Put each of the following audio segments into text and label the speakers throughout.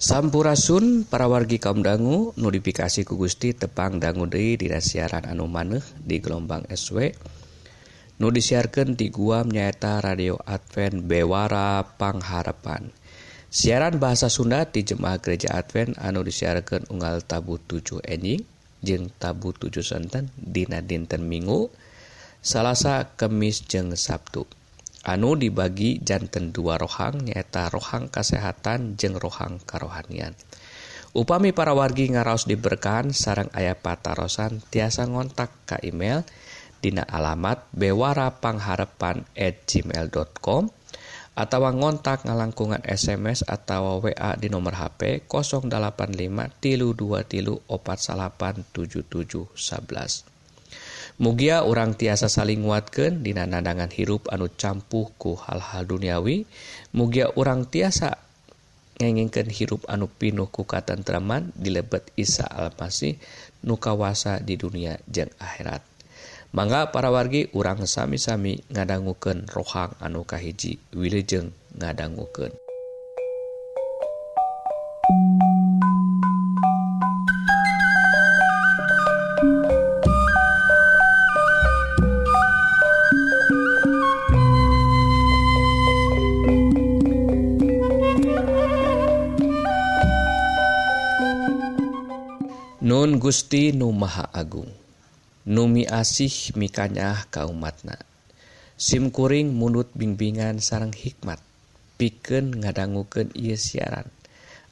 Speaker 1: Sampurasun parawargi kaum dangu notifikasi ku Gusti tepang dangu Dei di siaran anu maneh di gelombang SW nu disiarkan di guam nyaeta radio Advent Bewara Pangharapan. Siaran bahasa Sunda di jemaah gereja Advent anu disiarkan unggal tabu 7 enjing jeng tabu 7 senten dina dinten minggu Salasa Kemis jeng Sabtu. Anu dibagijannten dua rohang nyaeta rohang kesehatan jeung rohang karohanian. Upami para wargi ngaraos diberkahan sarang ayah patarosan tiasa ngontak ke email Dina alamat bewarapangharepan@ gmail.com atau ngontak ngalangkungan SMS atau WA di nomor HP 085 tilu 2 tilu 487711 mugia orang tiasa saling nguatkan dina nadangan hirup anu campuhku hal-hal duniawi. Mugia orang tiasa ngengingkan hirup anu pinuh ku katentraman di lebet Isa Almasih nukawasa nu kawasa di dunia jeung akhirat. Mangga para wargi urang sami-sami ngadangguken rohang anu kahiji wilujeng ngadangguken Gusti Nu Maha Agung. Numi asih mikanyah kaumatna. SIMkuring mundut bimbingan sarang hikmat. Piken ngadangguken ia siaran.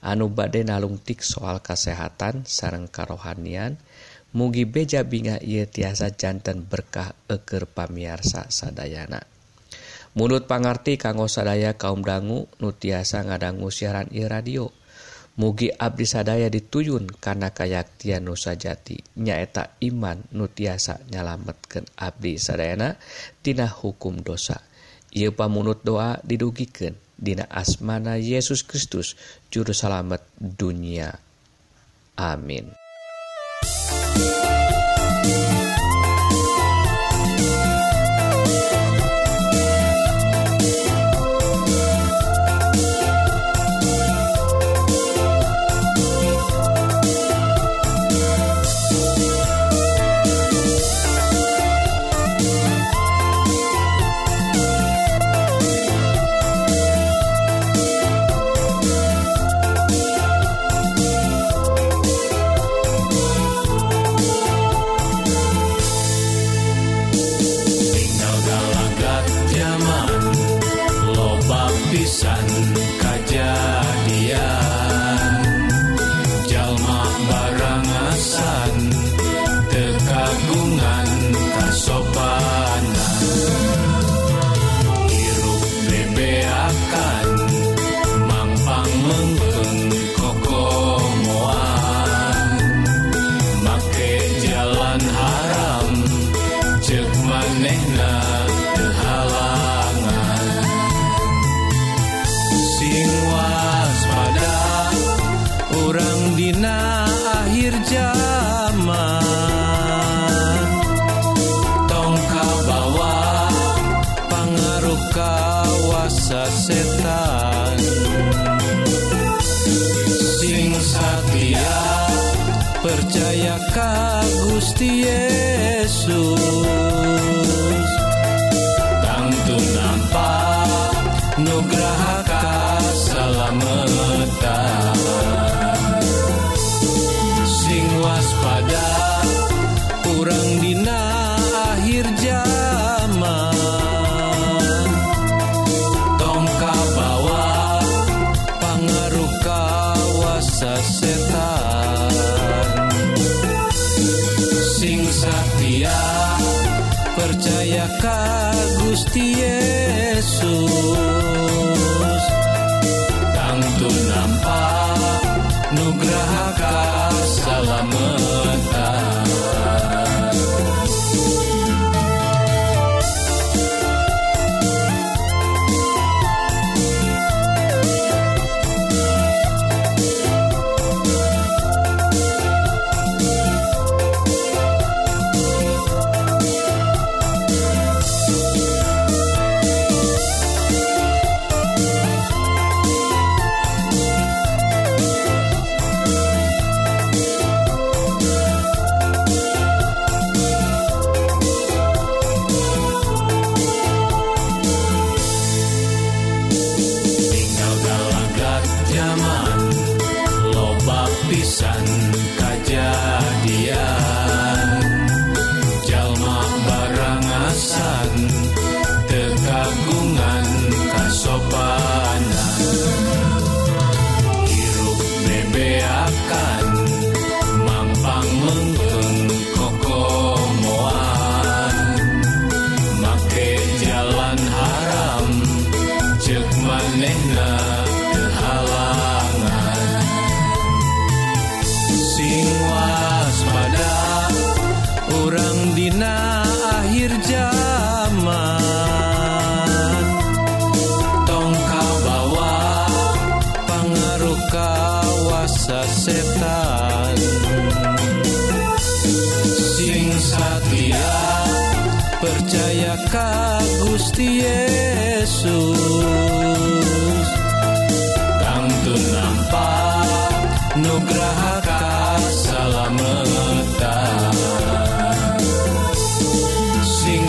Speaker 1: Anu bade nalungtik soal kesehatan sarang karohanian mugi beja binga ia tiasa jantan berkah eker pamiarsa sadayana. Mulut pangarti kanggo sadaya kaum dangu nu tiasa ngadanggu siaran i radio. mugi Abdi sadaya dituyun karena kayaktian nusa jati nyaeta iman nutiasa nyalametkan Abdi sadayana Tina hukum dosa. Ia pamunut doa didugiken Dina asmana Yesus Kristus jurusalamet dunia. Amin.
Speaker 2: kawasa setan. Sing satya percaya ka Gusti Yesus.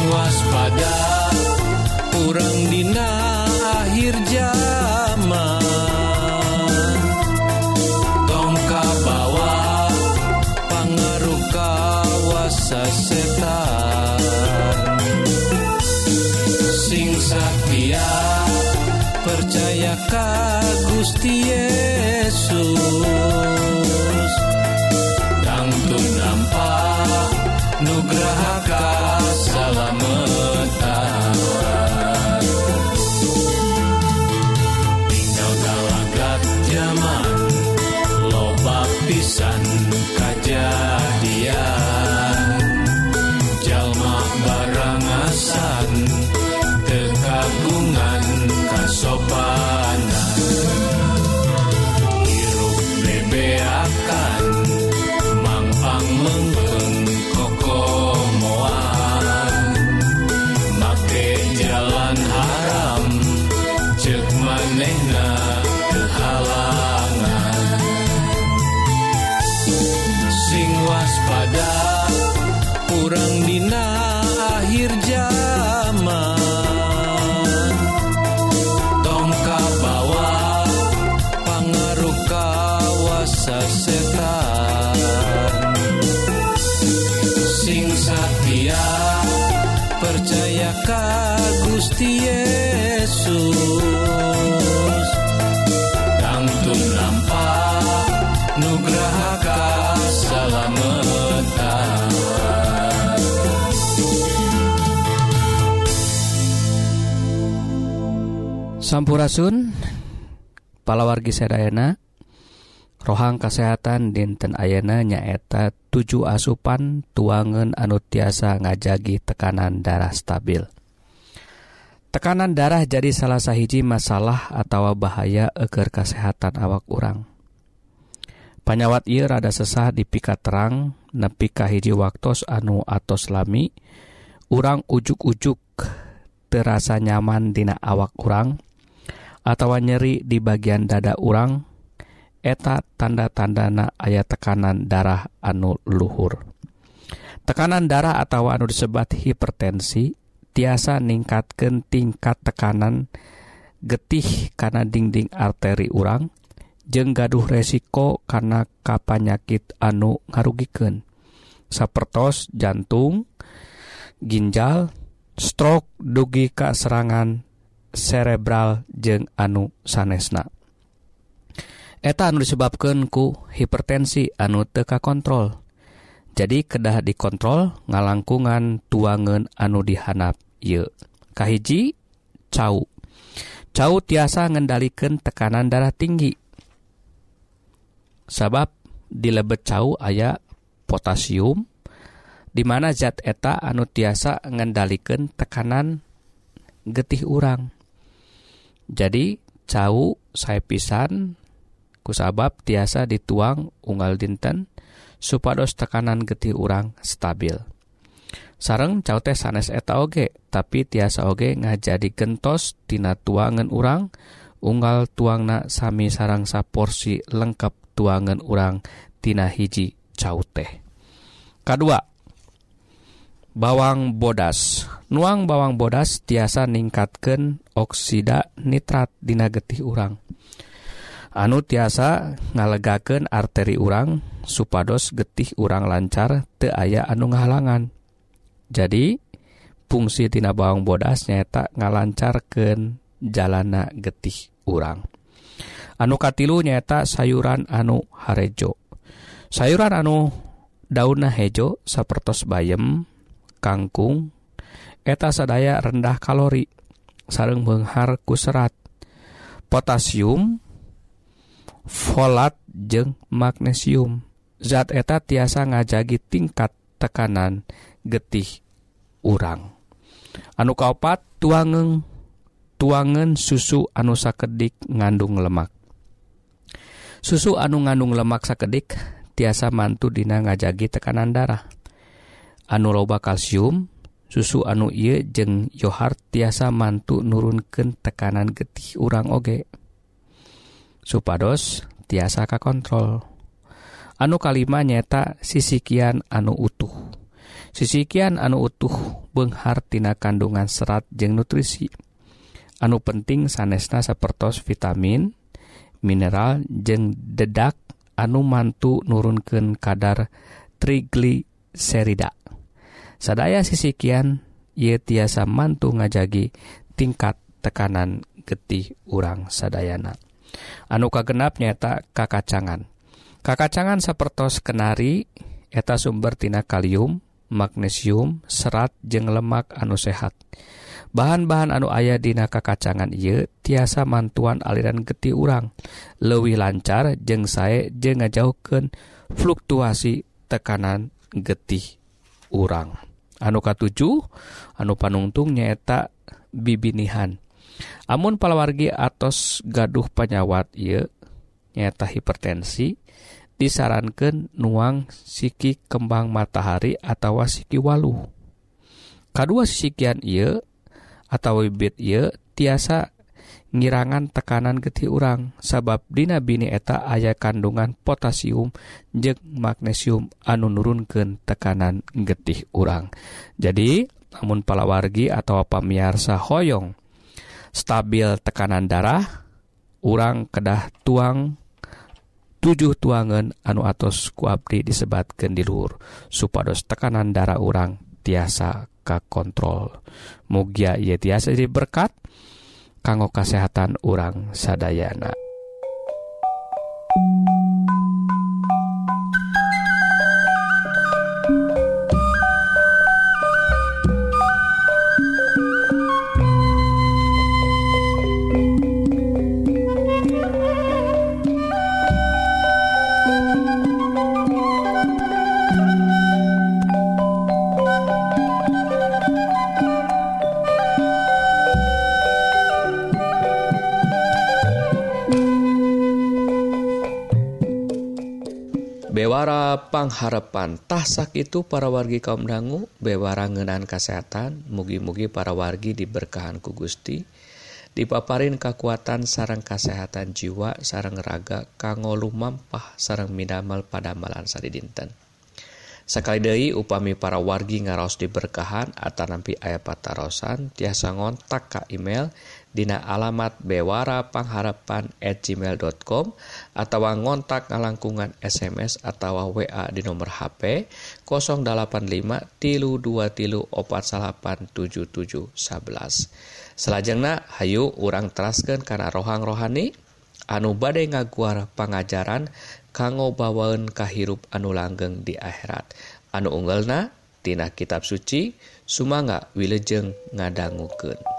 Speaker 2: Waspada. Urang dina akhir zaman. Tongka bawa pangaruh kawasa setan. Sing satia percaya ka Gusti Yesus
Speaker 3: Sampurasun palawargi sedayana rohang kesehatan dinten Ayena nyaeta 7 asupan tuangan anu tiasa ngajagi tekanan darah stabil. Tekanan darah jadi salah sahiji masalah atau bahaya eger kesehatan awak orang panyawat ia rada sesah dipika terang nepi kahiji waktos anu atos lami urang ujuk-ujuk terasa nyaman dina awak urang. atau nyeri di bagian dada urang eta tanda-tandana ayat tekanan darah anu luhur. Tekanan darah atau anu disebat hipertensi tiasa ningkatkan tingkat tekanan getih karena dinding arteri urang jeng gaduh resiko karena kapanyakit anu ngarugiken sapertos jantung ginjal stroke dugi ka serangan serebral jeung anu sanesna. Eta anu disebabkan ku hipertensi anu teka kontrol jadi kedah dikontrol ngalangkungan tuangan anu dihanap ye. Kahiji cau. Cau tiasa ngendalikan tekanan darah tinggi. Sabab di lebet cau aya potasium di mana zat eta anu tiasa ngendalikan tekanan getih urang. jadi cau saya pisan kusabab tiasa dituang unggal dinten supados tekanan getih urang stabil. Sareng cau teh sanes eta oge tapi tiasa oge ngajadi gentos tina tuangan urang unggal tuangna sami sarang saporsi lengkap tuangan urang tina hiji cau teh. Kedua bawang bodas. Nuang bawang bodas tiasa ningkatkan oksida nitrat dina getih urang. Anu tiasa ngalegaken arteri urang supados getih urang lancar te aya anu ngahalangan. Jadi fungsi tina bawang bodas nyaeta ngalancarken jalana getih urang. Anu katilu nyaeta sayuran anu harejo. Sayuran anu dauna hejo sapertos bayem kangkung eta sadaya rendah kalori sareng menghar ku serat. Potasium folat jeung magnesium. Zat eta tiasa ngajagi tingkat tekanan getih urang. Anu kaopat tuangeng tuangan susu anu sakedik ngandung lemak. Susu anu ngandung lemak sakedik tiasa mantu dina ngajagi tekanan darah. anu loba kalsium susu anu ieu jeung Johar tiasa mantu nurunken tekanan getih urang oge. Supados tiasa kakontrol. Anu kalima nyata sisikian anu utuh. Sisikian anu utuh Benghartina kandungan serat jeung nutrisi. Anu penting sanesna sapertos vitamin mineral jeung dedak anu mantu nurunken kadar trigliserida. sadaya sisikian ia tiasa mantu ngajagi tingkat tekanan getih urang sadayana. Anu kagenap nyata kakacangan. Kakacangan sapertos kenari eta sumber tina kalium magnesium serat jeng lemak anu sehat. Bahan-bahan anu ayah dina kakacangan ia tiasa mantuan aliran getih urang. Lewih lancar jeng saya jeng ngajauhkeun fluktuasi tekanan getih urang. anu katujuh anu panungtung nyaeta bibinihan. Amun palawargi atos gaduh penyawat ye nyata hipertensi disarankan nuang siki kembang matahari atau siki walu kedua sikian ia atau bibit ia tiasa ngirangan tekanan getih urang sabab Dina bini eta ayah kandungan potasium je magnesium anu nurunken tekanan getih urang. Jadi namun palawargi atau pamiarsa Hoong stabil tekanan darah urang kedah tuang tujuh tuangan anu atos kuabri disebatkan di luhur supados tekanan darah urang tiasa kakontrol. Mugia ia tiasa jadi berkat dan kanggo kesehatan orang sadayana. pangharpan tahsak itu para wargi kaum dangu bewara ngenan kesehatan mugi-mugi para wargi diberkahan ku Gusti dipaparin kekuatan sarang kesehatan jiwa sarang raga kanggo lumampah sarang midamal pada malan sari dinten sekali Dehi upami para wargi ngaros diberkahan atau nampi ayah patarosan tiasa ngontak ke email Dina alamat bewarapangharapan at gmail.com atawa ngontak ngalangkungan SMS atau wa di nomor HP 085 tilu 2 tilu opat salapan tujuh tujuh sebelas. Selajengna Hayu urang teraskan karena rohang rohani anu badai ngaguar pengajaran kanggo bawaun kahirup anu langgeng di akhirat. Anu unggelna Tina kitab suci Sumangga wilejeng ngadangukeun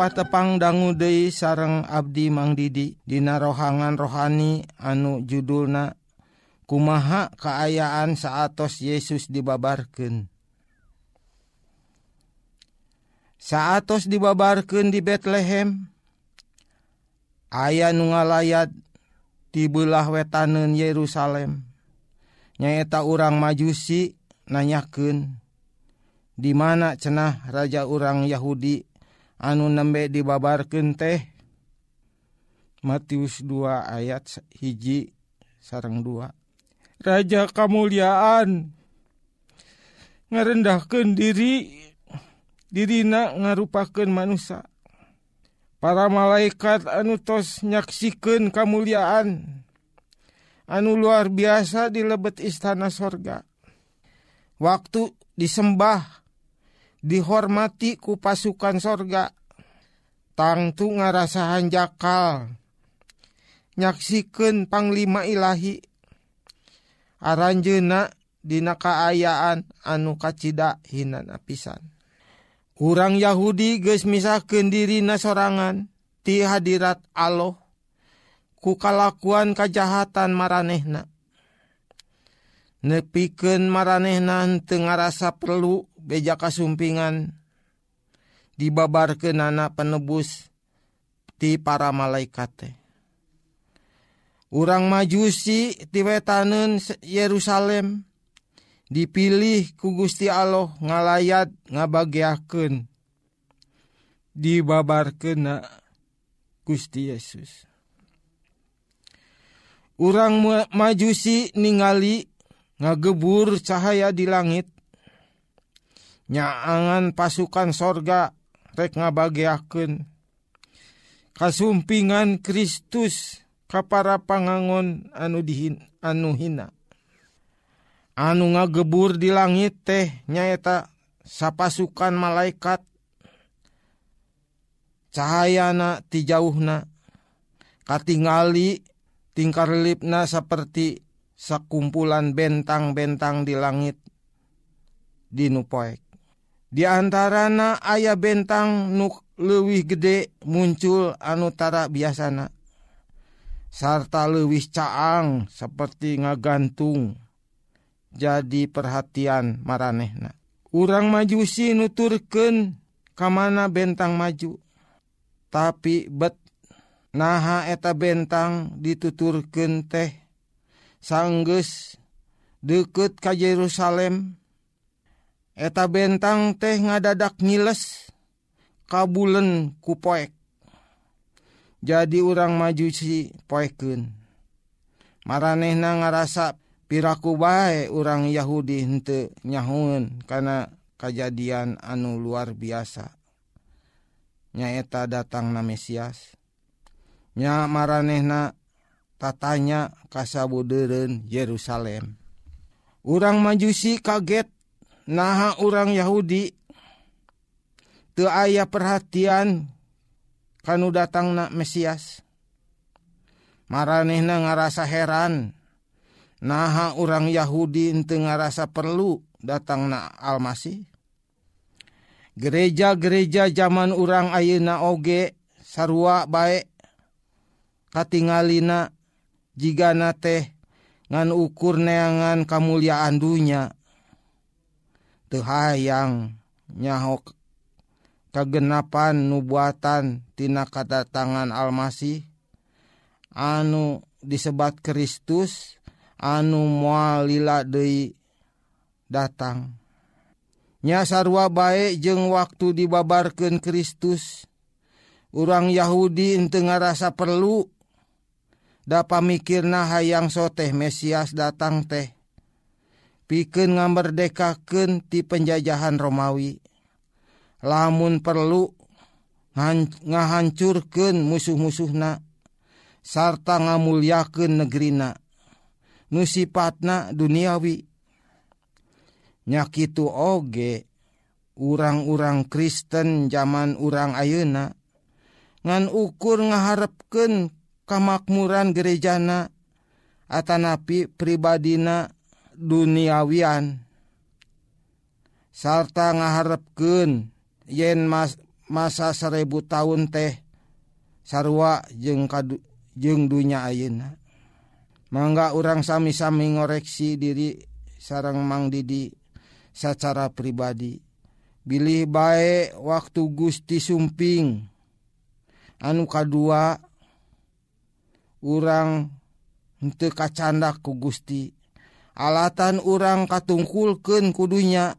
Speaker 4: tepah-tepang dangguudei sareng Abdi Mangdidi Dina rohangan rohani anu judulna kumaha keayaan saatos Yesus dibabarkan saatos dibabarkan di Betlehem aya nu ngalayat tibelah wetanen Yerusalem. Nyaeta urang majusi nanyaken di mana cenah raja orang Yahudi anu nembe dibabarkan teh. Matius 2 ayat hiji sarang 2 Raja Kamuliaan ngerendahkan diri dirina ngarupaken manusia para malaikat anu tos nyaksikan kemuliaan anu luar biasa dilebet istana sorga. Waktu disembah dihormati ku pasukan sorga. Tangtu ngarasahan jakal. Nyaksikan Panglima Ilahi. Aranjena dina kaayaan anu kacida hinan apisan urang Yahudi geus misahkeun dirina sorangan ti hadirat Allah kukalakuan kajahatan maranehna. Nepikeun maranehna teu ngarasa perlu beja kasumpingan dibabar ke nana penebus ti para malaikat urang majusi ti tiwetanen Yerusalem dipilih ku Gusti Allah ngalayat ngabagiakeun dibabar kena Gusti Yesus. Urang majusi ningali ngagebur cahaya di langit nyaangan pasukan sorga rek ngabagiaken kasumpingan Kristus kapara pangangon anu dihin anu hina. Anu ngagebur di langit teh nyaeta sapasukan malaikat. Cahayana ti jauhna. Katingali tingkar lipna seperti sekumpulan bentang-bentang di langit. Di nupoek Di antarana ayah bentang nuk lewih gede muncul anutara biasana. Sarta lewih caang seperti ngagantung. Jadi perhatian maranehna. Urang majusi nuturken kamana bentang maju. Tapi bet naha eta bentang dituturken teh. Sangges deket ka Yerusalem eta bentang teh ngadadak ngiles kabulen kupoek jadi urang majusi poeken maranehna ngarasa piraku bae urang Yahudi hente nyahun karena kejadian anu luar biasa. Nyaeta datang na Mesias. Nya maranehna tatanya kasabuderen Yerusalem. Urang majusi kaget naha orang Yahudi. Te ayah perhatian kanu datang na Mesias. Maranehna ngarasa heran. Naha orang Yahudi ente ngarasa perlu datang na Almasih. Gereja-gereja zaman orang ayeuna oge sarua baik katingalina jika na teh ngan ukur neangan kemuliaan dunya. tehhaang nyahok kagenapan nubuatantina kata tangan almasih. Anu disebat Kristus anu mualila Dei datang. Nyasarwa baik jeung waktu dibabarkan Kristus. Orang Yahudi ente ngarasa perlu. Dapat pamikirna hayang soteh Mesias datang teh. piken ngamerdekakeun ti penjajahan Romawi. Lamun perlu ngahancurkeun musuh-musuhna sarta ngamulyakeun negerina nusipatna duniawi. Nyakitu oge urang-urang Kristen zaman urang ayeuna ngan ukur ngaharepken kamakmuran gerejana Atanapi pribadina duniawian sarta ngaharepken yen mas masa seribu tahun teh sarwa jeng kadu jeng dunya ayeuna. Mangga orang sami-sami ngoreksi diri sarang Mang Didi secara pribadi. Bilih baik waktu Gusti Sumping anu kadua orang untuk kacandak ku Gusti. alatan orang katungkulken kudunya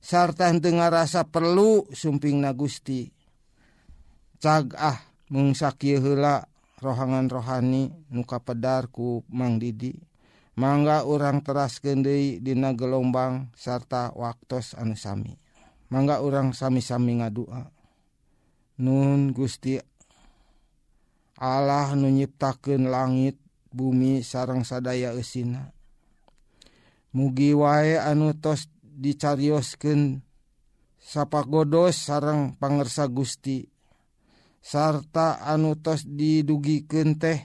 Speaker 4: sartan dengar rasa perlu sumping na Gusti cagah mengsaaki hela rohangan rohani nuka pedarku Mang Didi. Mangga orang teras gendei Dina gelombang sarta waktutos anusami mangga orang sami-sami ngadua. Nun Gusti Allah nunyiptaken langit bumi sarang sadaya Esina mugi wae anu tos dicariosken sapagodos sarang pangersa Gusti. Sarta anu tos didugiken teh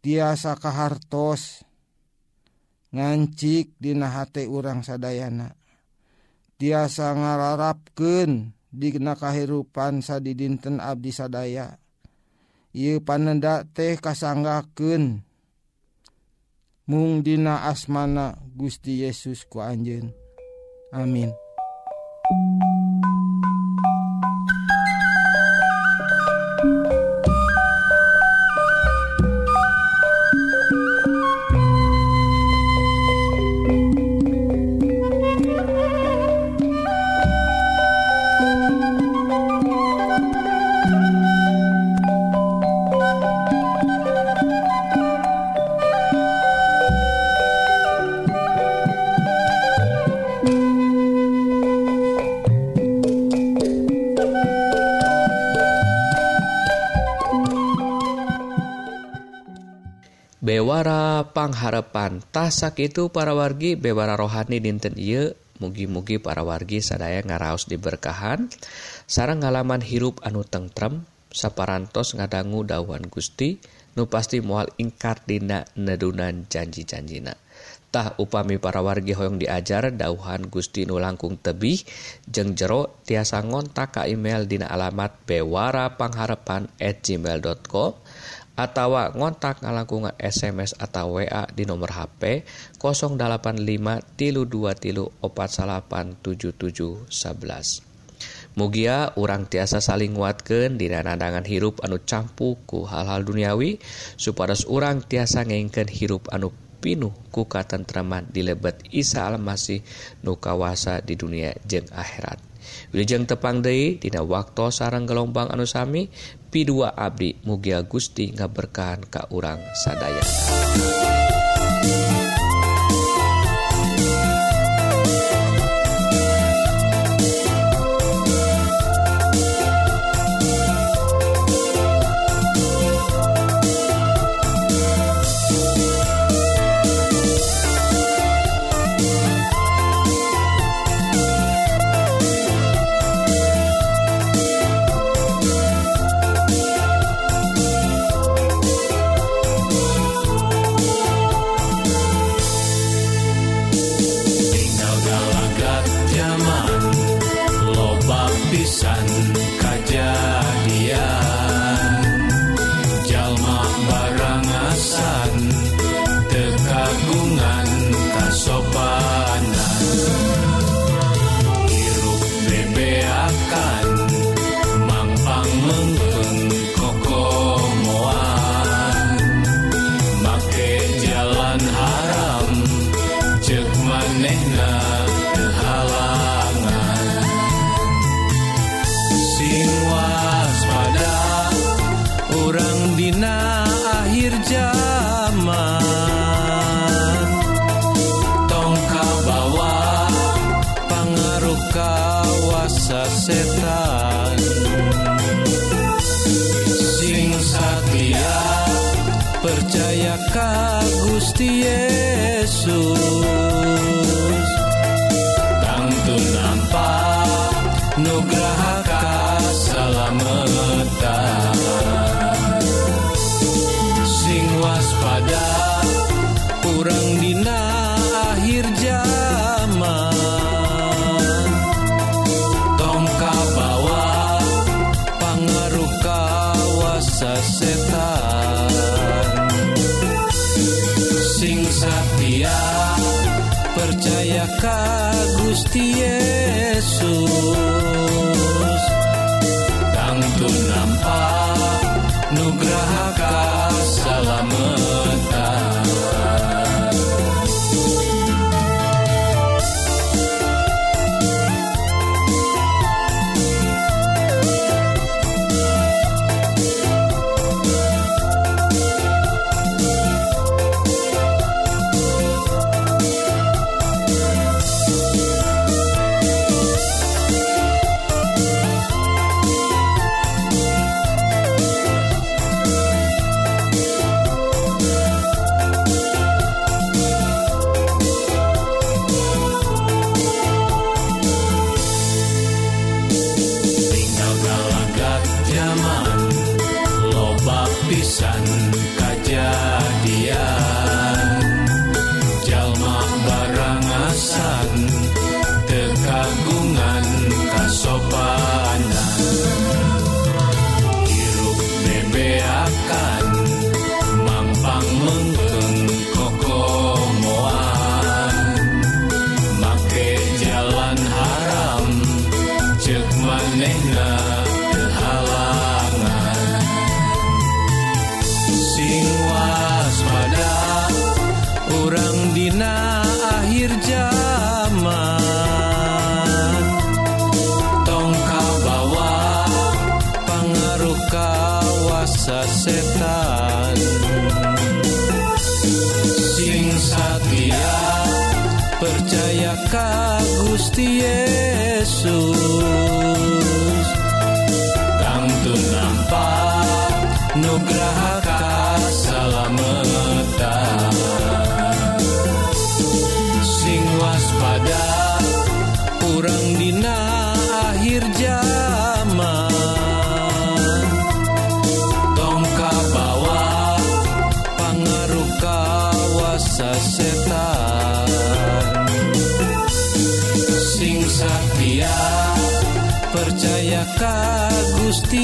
Speaker 4: tiasa kahartos ngancik dina hate urang sadayana. Tiasa ngararapkeun dina kahirupan sadidinten Abdi sadaya. Ieu panenda teh kasanggakeun mung dina asmana Gusti Yesus ku anjeun. Amin.
Speaker 1: pangharapan. Tasak itu para wargi bebara rohani dinten Ieu. Mugi-mugi para wargi sadaya ngaraos diberkahan. Sarang ngalaman hirup anu tengrem saparantos ngadanggu dawan Gusti nu pasti mual ingkar dina nedunan janji-janjina. Tah upami para wargi hoyong diajar dauhan Gusti nu langkung tebih jeng jero tiasa ngontak ka email dina alamat bewara pangharepan gmail.com atawa ngontak ngalangkungan SMS atau WA di nomor HP 085 tilu 2 tilu opat salapan tujuh tujuh sebelas. Mugia urang tiasa saling nguatkan di randangan hirup anu campuku hal-hal duniawi supados urang tiasa ngengken hirup anu pinuh ku katentraman di lebet Isa Almasih nu kawasa di dunia jeng akhirat. Wilujeng tepang Dei Dina waktu sarang gelombang anusami P2 Abdi Mugia Gusti ngaberkahan Ka urang sadaya
Speaker 2: pisan sing satya percaya ka Gusti Yesus. sky. Τα ακού τη